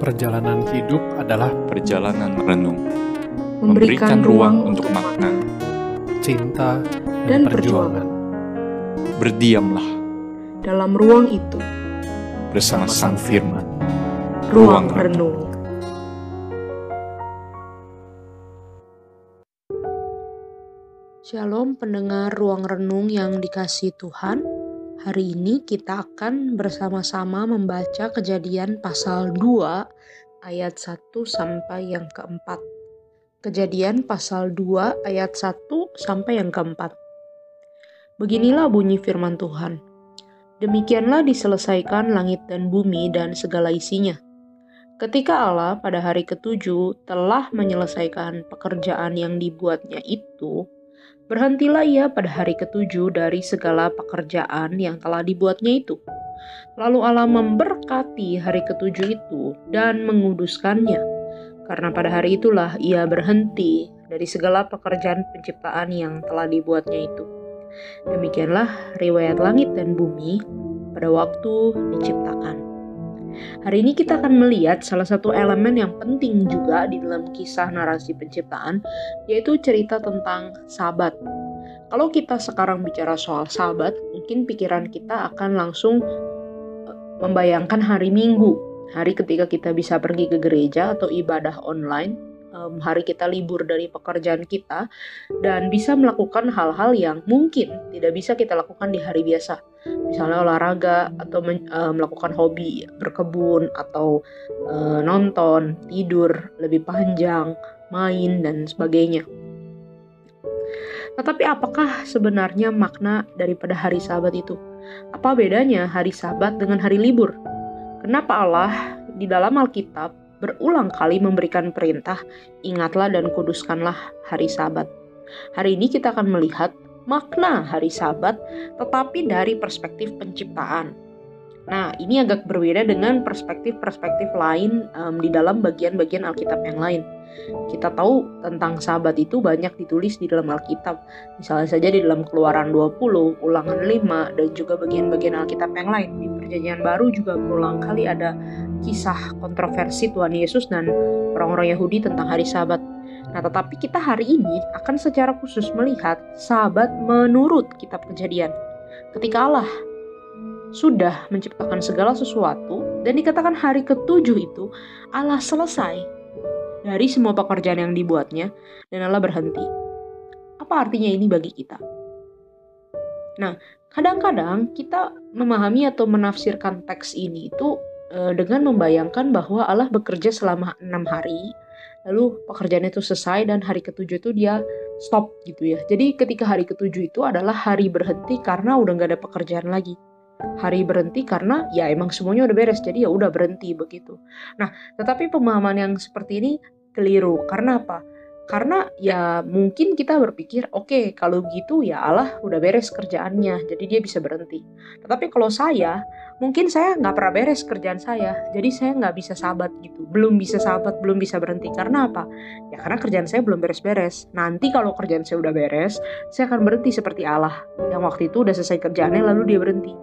Perjalanan hidup adalah perjalanan renung, memberikan ruang untuk makna. cinta Dan dan, perjuangan. Berdiamlah dalam ruang itu, bersama Sang Firman. ruang Ruang renung. Shalom pendengar ruang renung yang dikasih Tuhan. Hari ini kita akan bersama-sama membaca kejadian pasal 2 ayat 1 sampai yang keempat. Kejadian pasal 2 ayat 1 sampai yang keempat. Beginilah bunyi firman Tuhan. Demikianlah diselesaikan langit dan bumi dan segala isinya. Ketika Allah pada hari ketujuh telah menyelesaikan pekerjaan yang dibuatnya itu, berhentilah ia pada hari ketujuh dari segala pekerjaan yang telah dibuatnya itu. Lalu Allah memberkati hari ketujuh itu dan menguduskannya, karena pada hari itulah ia berhenti dari segala pekerjaan penciptaan yang telah dibuatnya itu. Demikianlah riwayat langit dan bumi pada waktu diciptakan. Hari ini kita akan melihat salah satu elemen yang penting juga di dalam kisah narasi penciptaan, yaitu cerita tentang sabat. Kalau kita sekarang bicara soal sabat, mungkin pikiran kita akan langsung eh, membayangkan hari Minggu, hari ketika kita bisa pergi ke gereja atau ibadah online, hari kita libur dari pekerjaan kita, dan bisa melakukan hal-hal yang mungkin tidak bisa kita lakukan di hari biasa misalnya olahraga atau men- eh, melakukan hobi berkebun atau eh, nonton, tidur lebih panjang, main dan sebagainya. Tetapi apakah sebenarnya makna daripada hari Sabat itu? Apa bedanya hari Sabat dengan hari libur? Kenapa Allah di dalam Alkitab berulang kali memberikan perintah, ingatlah dan kuduskanlah hari Sabat. Hari ini kita akan melihat makna hari Sabat, tetapi dari perspektif penciptaan. Nah, ini agak berbeda dengan perspektif-perspektif lain em, di dalam bagian-bagian Alkitab yang lain. Kita tahu tentang Sabat itu banyak ditulis di dalam Alkitab. Misalnya saja di dalam Keluaran 20, Ulangan 5, dan juga bagian-bagian Alkitab yang lain. Di Perjanjian Baru juga berulang kali ada kisah kontroversi Tuhan Yesus dan orang-orang Yahudi tentang hari Sabat. Nah, tetapi kita hari ini akan secara khusus melihat sahabat menurut kitab kejadian. Ketika Allah sudah menciptakan segala sesuatu dan dikatakan hari ketujuh itu Allah selesai dari semua pekerjaan yang dibuatnya dan Allah berhenti. Apa artinya ini bagi kita? Nah, kadang-kadang kita memahami atau menafsirkan teks ini itu eh, dengan membayangkan bahwa Allah bekerja selama enam hari lalu pekerjaan itu selesai dan hari ketujuh itu dia stop gitu ya. Jadi ketika hari ketujuh itu adalah hari berhenti karena udah nggak ada pekerjaan lagi. Hari berhenti karena ya emang semuanya udah beres jadi ya udah berhenti begitu. Nah tetapi pemahaman yang seperti ini keliru karena apa? Karena ya mungkin kita berpikir oke kalau gitu ya Allah udah beres kerjaannya jadi dia bisa berhenti. Tetapi kalau saya mungkin saya nggak pernah beres kerjaan saya jadi saya nggak bisa sabat gitu. Belum bisa sabat belum bisa berhenti. Karena apa? Ya karena kerjaan saya belum beres-beres. Nanti kalau kerjaan saya udah beres saya akan berhenti seperti Allah yang waktu itu udah selesai kerjaannya lalu dia berhenti.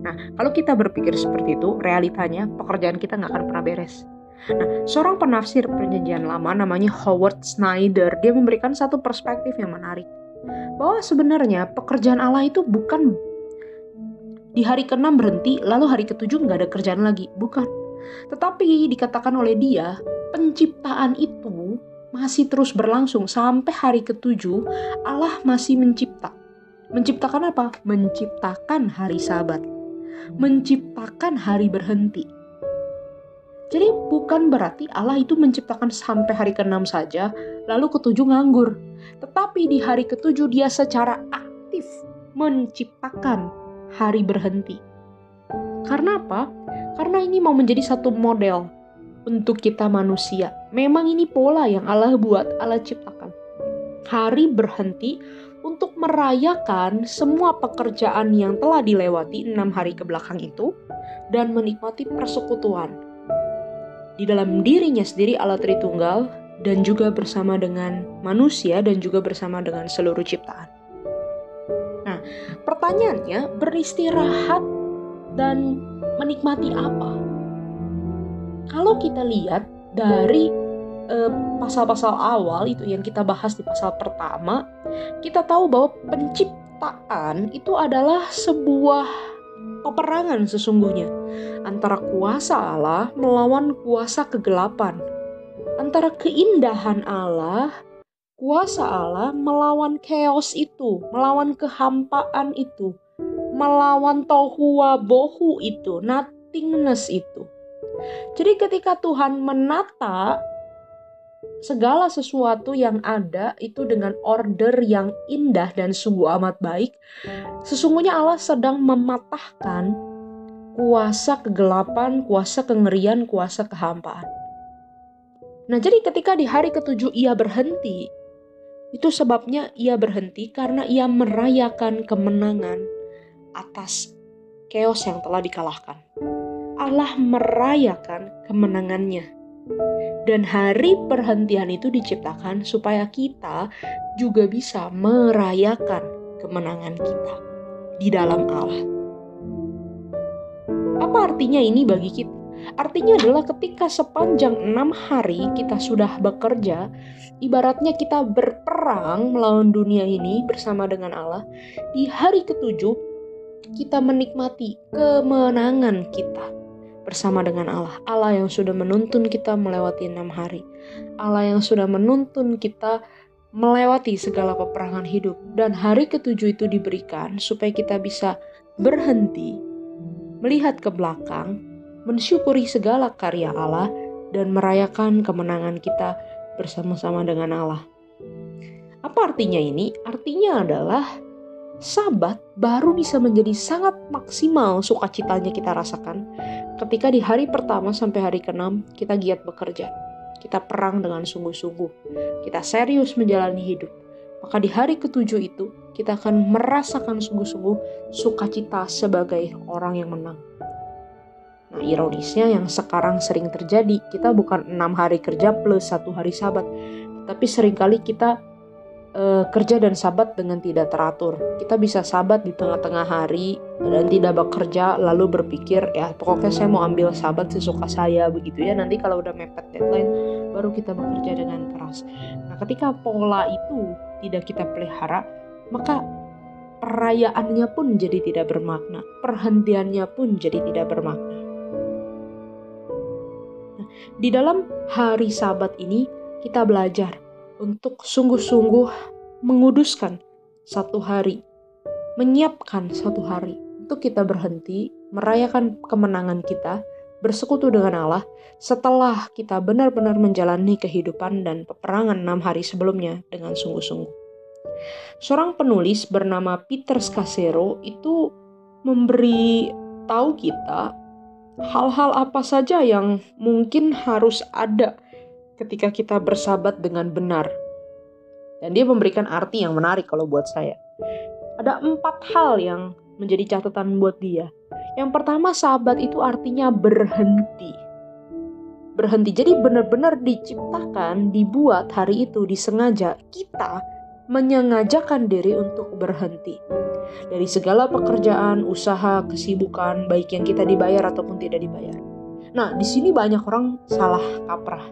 Nah kalau kita berpikir seperti itu realitanya pekerjaan kita nggak akan pernah beres Nah, seorang penafsir perjanjian lama namanya Howard Snyder, dia memberikan satu perspektif yang menarik. Bahwa sebenarnya pekerjaan Allah itu bukan di hari ke-6 berhenti, lalu hari ke-7 nggak ada kerjaan lagi. Bukan. Tetapi dikatakan oleh dia, penciptaan itu masih terus berlangsung sampai hari ke-7 Allah masih mencipta. Menciptakan apa? Menciptakan hari sabat. Menciptakan hari berhenti. Bukan berarti Allah itu menciptakan sampai hari ke-6 saja, lalu ketujuh nganggur. Tetapi di hari ketujuh dia secara aktif menciptakan hari berhenti. Karena apa? Karena ini mau menjadi satu model untuk kita manusia. Memang ini pola yang Allah buat, Allah ciptakan. Hari berhenti untuk merayakan semua pekerjaan yang telah dilewati enam hari ke belakang itu dan menikmati persekutuan di dalam dirinya sendiri Allah Tritunggal dan juga bersama dengan manusia dan juga bersama dengan seluruh ciptaan. Nah, pertanyaannya beristirahat dan menikmati apa? kalau kita lihat dari eh, pasal-pasal awal itu yang kita bahas di pasal pertama, kita tahu bahwa penciptaan itu adalah sebuah peperangan sesungguhnya antara kuasa Allah melawan kuasa kegelapan, antara keindahan Allah, kuasa Allah melawan chaos itu, melawan kehampaan itu, melawan tohua bohu itu, nothingness itu. Jadi ketika Tuhan menata segala sesuatu yang ada itu dengan order yang indah dan sungguh amat baik, sesungguhnya Allah sedang mematahkan kuasa kegelapan, kuasa kengerian, kuasa kehampaan. Nah, jadi ketika di hari ketujuh ia berhenti, itu sebabnya ia berhenti karena ia merayakan kemenangan atas chaos yang telah dikalahkan. Allah merayakan kemenangannya. Dan hari perhentian itu diciptakan supaya kita juga bisa merayakan kemenangan kita di dalam Allah. Apa artinya ini bagi kita? Artinya adalah ketika sepanjang enam hari kita sudah bekerja, ibaratnya kita berperang melawan dunia ini bersama dengan Allah. Di hari ketujuh, kita menikmati kemenangan kita bersama dengan Allah. Allah yang sudah menuntun kita melewati enam hari. Allah yang sudah menuntun kita melewati segala peperangan hidup. Dan hari ketujuh itu diberikan supaya kita bisa berhenti, melihat ke belakang, mensyukuri segala karya Allah, dan merayakan kemenangan kita bersama-sama dengan Allah. Apa artinya ini? Artinya adalah Sabat baru bisa menjadi sangat maksimal sukacitanya kita rasakan ketika di hari pertama sampai hari keenam kita giat bekerja. Kita perang dengan sungguh-sungguh. Kita serius menjalani hidup. Maka di hari ketujuh itu kita akan merasakan sungguh-sungguh sukacita sebagai orang yang menang. Nah ironisnya yang sekarang sering terjadi, kita bukan enam hari kerja plus satu hari sabat. Tapi sering kali kita uh, kerja dan sabat dengan tidak teratur. Kita bisa sabat di tengah-tengah hari dan tidak bekerja lalu berpikir ya pokoknya saya mau ambil sabat sesuka saya begitu ya. Nanti kalau udah mepet deadline baru kita bekerja dengan keras. Nah, ketika pola itu tidak kita pelihara, maka perayaannya pun jadi tidak bermakna, perhentiannya pun jadi tidak bermakna. Nah, di dalam hari Sabat ini kita belajar untuk sungguh-sungguh menguduskan satu hari, menyiapkan satu hari untuk kita berhenti, merayakan kemenangan kita, bersekutu dengan Allah setelah kita benar-benar menjalani kehidupan dan peperangan enam hari sebelumnya dengan sungguh-sungguh. Seorang penulis bernama Peter Scassero itu memberi tahu kita hal-hal apa saja yang mungkin harus ada ketika kita bersahabat dengan benar. Dan dia memberikan arti yang menarik kalau buat saya. Ada empat hal yang menjadi catatan buat dia. Yang pertama, sahabat itu artinya berhenti. Berhenti. Jadi benar-benar diciptakan, dibuat hari itu disengaja kita menyengajakan diri untuk berhenti. Dari segala pekerjaan, usaha, kesibukan, baik yang kita dibayar ataupun tidak dibayar. Nah, di sini banyak orang salah kaprah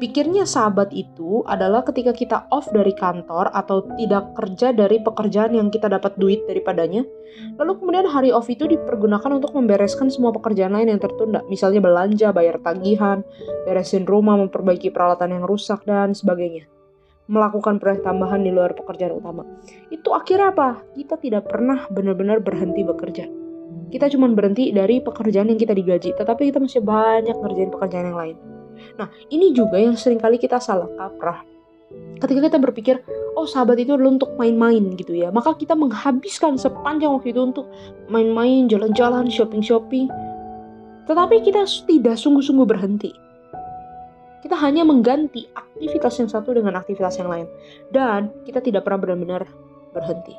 Dipikirnya sahabat itu adalah ketika kita off dari kantor atau tidak kerja dari pekerjaan yang kita dapat duit daripadanya, lalu kemudian hari off itu dipergunakan untuk membereskan semua pekerjaan lain yang tertunda, misalnya belanja, bayar tagihan, beresin rumah, memperbaiki peralatan yang rusak, dan sebagainya. Melakukan proyek tambahan di luar pekerjaan utama. Itu akhirnya apa? Kita tidak pernah benar-benar berhenti bekerja. Kita cuma berhenti dari pekerjaan yang kita digaji, tetapi kita masih banyak ngerjain pekerjaan yang lain. Nah, ini juga yang sering kali kita salah kaprah. Ketika kita berpikir, oh sahabat itu adalah untuk main-main gitu ya, maka kita menghabiskan sepanjang waktu itu untuk main-main, jalan-jalan, shopping-shopping. Tetapi kita tidak sungguh-sungguh berhenti. Kita hanya mengganti aktivitas yang satu dengan aktivitas yang lain. Dan kita tidak pernah benar-benar berhenti.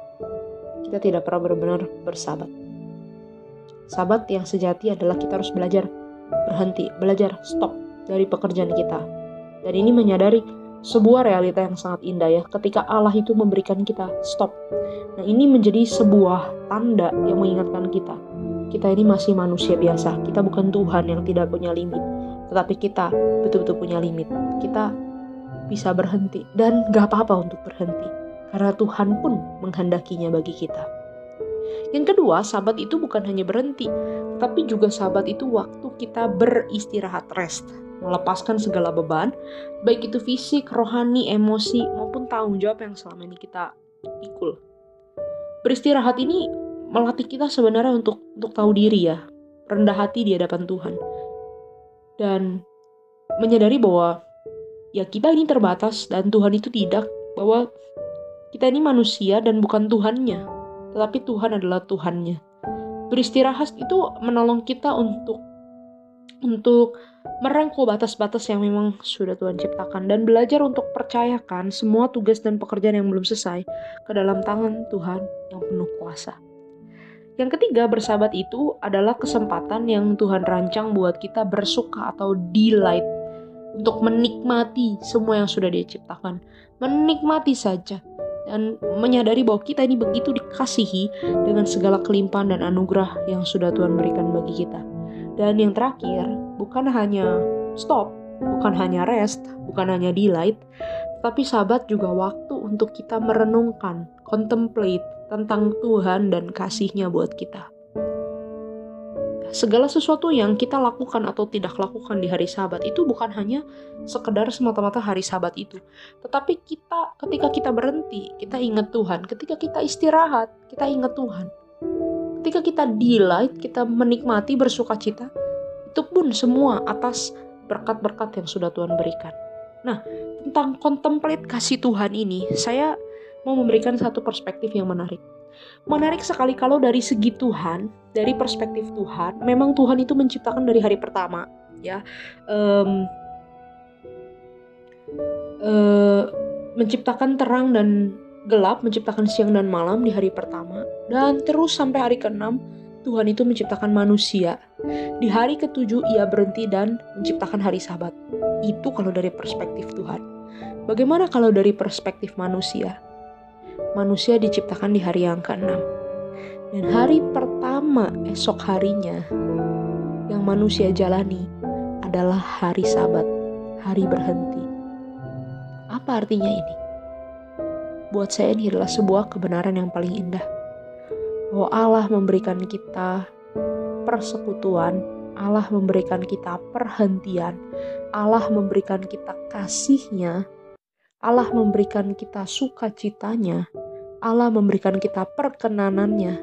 Kita tidak pernah benar-benar bersahabat. Sahabat yang sejati adalah kita harus belajar berhenti, belajar stop, dari pekerjaan kita. Dan ini menyadari sebuah realita yang sangat indah ya ketika Allah itu memberikan kita stop. Nah ini menjadi sebuah tanda yang mengingatkan kita kita ini masih manusia biasa. Kita bukan Tuhan yang tidak punya limit, tetapi kita betul-betul punya limit. Kita bisa berhenti dan gak apa-apa untuk berhenti karena Tuhan pun menghendakinya bagi kita. Yang kedua, sahabat itu bukan hanya berhenti, tapi juga sahabat itu waktu kita beristirahat rest, melepaskan segala beban, baik itu fisik, rohani, emosi, maupun tanggung jawab yang selama ini kita pikul. Beristirahat ini melatih kita sebenarnya untuk untuk tahu diri ya, rendah hati di hadapan Tuhan. Dan menyadari bahwa ya kita ini terbatas dan Tuhan itu tidak, bahwa kita ini manusia dan bukan Tuhannya, tetapi Tuhan adalah Tuhannya. Beristirahat itu menolong kita untuk untuk merangkul batas-batas yang memang sudah Tuhan ciptakan dan belajar untuk percayakan semua tugas dan pekerjaan yang belum selesai ke dalam tangan Tuhan yang penuh kuasa. Yang ketiga, bersahabat itu adalah kesempatan yang Tuhan rancang buat kita bersuka atau delight untuk menikmati semua yang sudah Dia ciptakan. Menikmati saja dan menyadari bahwa kita ini begitu dikasihi dengan segala kelimpahan dan anugerah yang sudah Tuhan berikan bagi kita. Dan yang terakhir, bukan hanya stop, bukan hanya rest, bukan hanya delight, tapi sahabat juga waktu untuk kita merenungkan, contemplate tentang Tuhan dan kasihnya buat kita. Segala sesuatu yang kita lakukan atau tidak lakukan di hari sabat itu bukan hanya sekedar semata-mata hari sabat itu. Tetapi kita ketika kita berhenti, kita ingat Tuhan. Ketika kita istirahat, kita ingat Tuhan. Ketika kita delight, kita menikmati bersuka cita, itu pun semua atas berkat-berkat yang sudah Tuhan berikan. Nah, tentang contemplate kasih Tuhan ini, saya mau memberikan satu perspektif yang menarik. Menarik sekali kalau dari segi Tuhan, dari perspektif Tuhan, memang Tuhan itu menciptakan dari hari pertama, ya, um, uh, menciptakan terang dan gelap, menciptakan siang dan malam di hari pertama, dan terus sampai hari keenam Tuhan itu menciptakan manusia. Di hari ketujuh ia berhenti dan menciptakan hari sabat. Itu kalau dari perspektif Tuhan. Bagaimana kalau dari perspektif manusia? manusia diciptakan di hari yang keenam. Dan hari pertama esok harinya yang manusia jalani adalah hari sabat, hari berhenti. Apa artinya ini? Buat saya ini adalah sebuah kebenaran yang paling indah. Bahwa Allah memberikan kita persekutuan, Allah memberikan kita perhentian, Allah memberikan kita kasihnya Allah memberikan kita sukacitanya, Allah memberikan kita perkenanannya,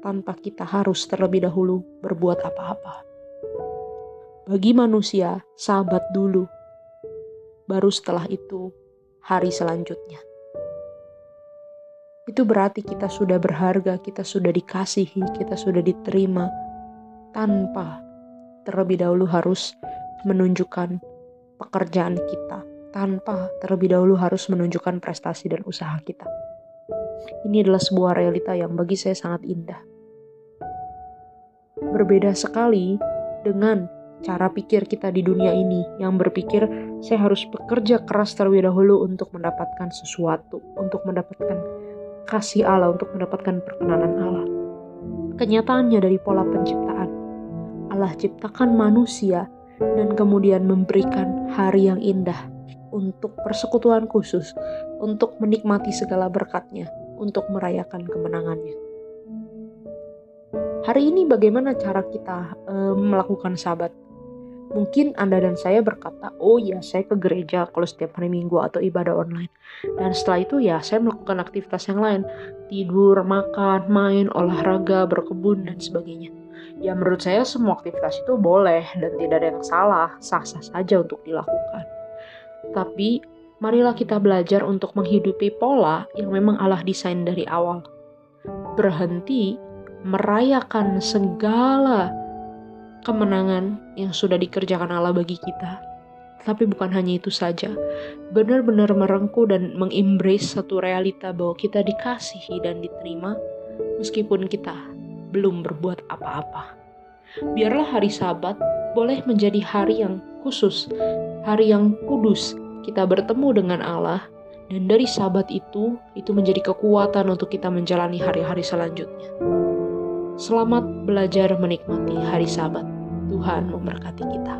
tanpa kita harus terlebih dahulu berbuat apa-apa. Bagi manusia, sahabat dulu, baru setelah itu hari selanjutnya. Itu berarti kita sudah berharga, kita sudah dikasihi, kita sudah diterima tanpa terlebih dahulu harus menunjukkan pekerjaan kita, tanpa terlebih dahulu harus menunjukkan prestasi dan usaha kita. Ini adalah sebuah realita yang bagi saya sangat indah. Berbeda sekali dengan cara pikir kita di dunia ini yang berpikir saya harus bekerja keras terlebih dahulu untuk mendapatkan sesuatu, untuk mendapatkan kasih Allah, untuk mendapatkan perkenanan Allah. Kenyataannya dari pola penciptaan, Allah ciptakan manusia dan kemudian memberikan hari yang indah untuk persekutuan khusus, untuk menikmati segala berkatnya, untuk merayakan kemenangannya. Hari ini bagaimana cara kita e, melakukan sabat? Mungkin Anda dan saya berkata, oh ya saya ke gereja kalau setiap hari minggu atau ibadah online. Dan setelah itu ya saya melakukan aktivitas yang lain. Tidur, makan, main, olahraga, berkebun, dan sebagainya. Ya menurut saya semua aktivitas itu boleh dan tidak ada yang salah, sah-sah saja untuk dilakukan. Tapi marilah kita belajar untuk menghidupi pola yang memang Allah desain dari awal. Berhenti merayakan segala kemenangan yang sudah dikerjakan Allah bagi kita. Tapi bukan hanya itu saja, benar-benar merengku dan mengembrace satu realita bahwa kita dikasihi dan diterima meskipun kita belum berbuat apa-apa. Biarlah hari Sabat boleh menjadi hari yang khusus, hari yang kudus, kita bertemu dengan Allah, dan dari sabat itu, itu menjadi kekuatan untuk kita menjalani hari-hari selanjutnya. Selamat belajar menikmati hari Sabat. Tuhan memberkati kita.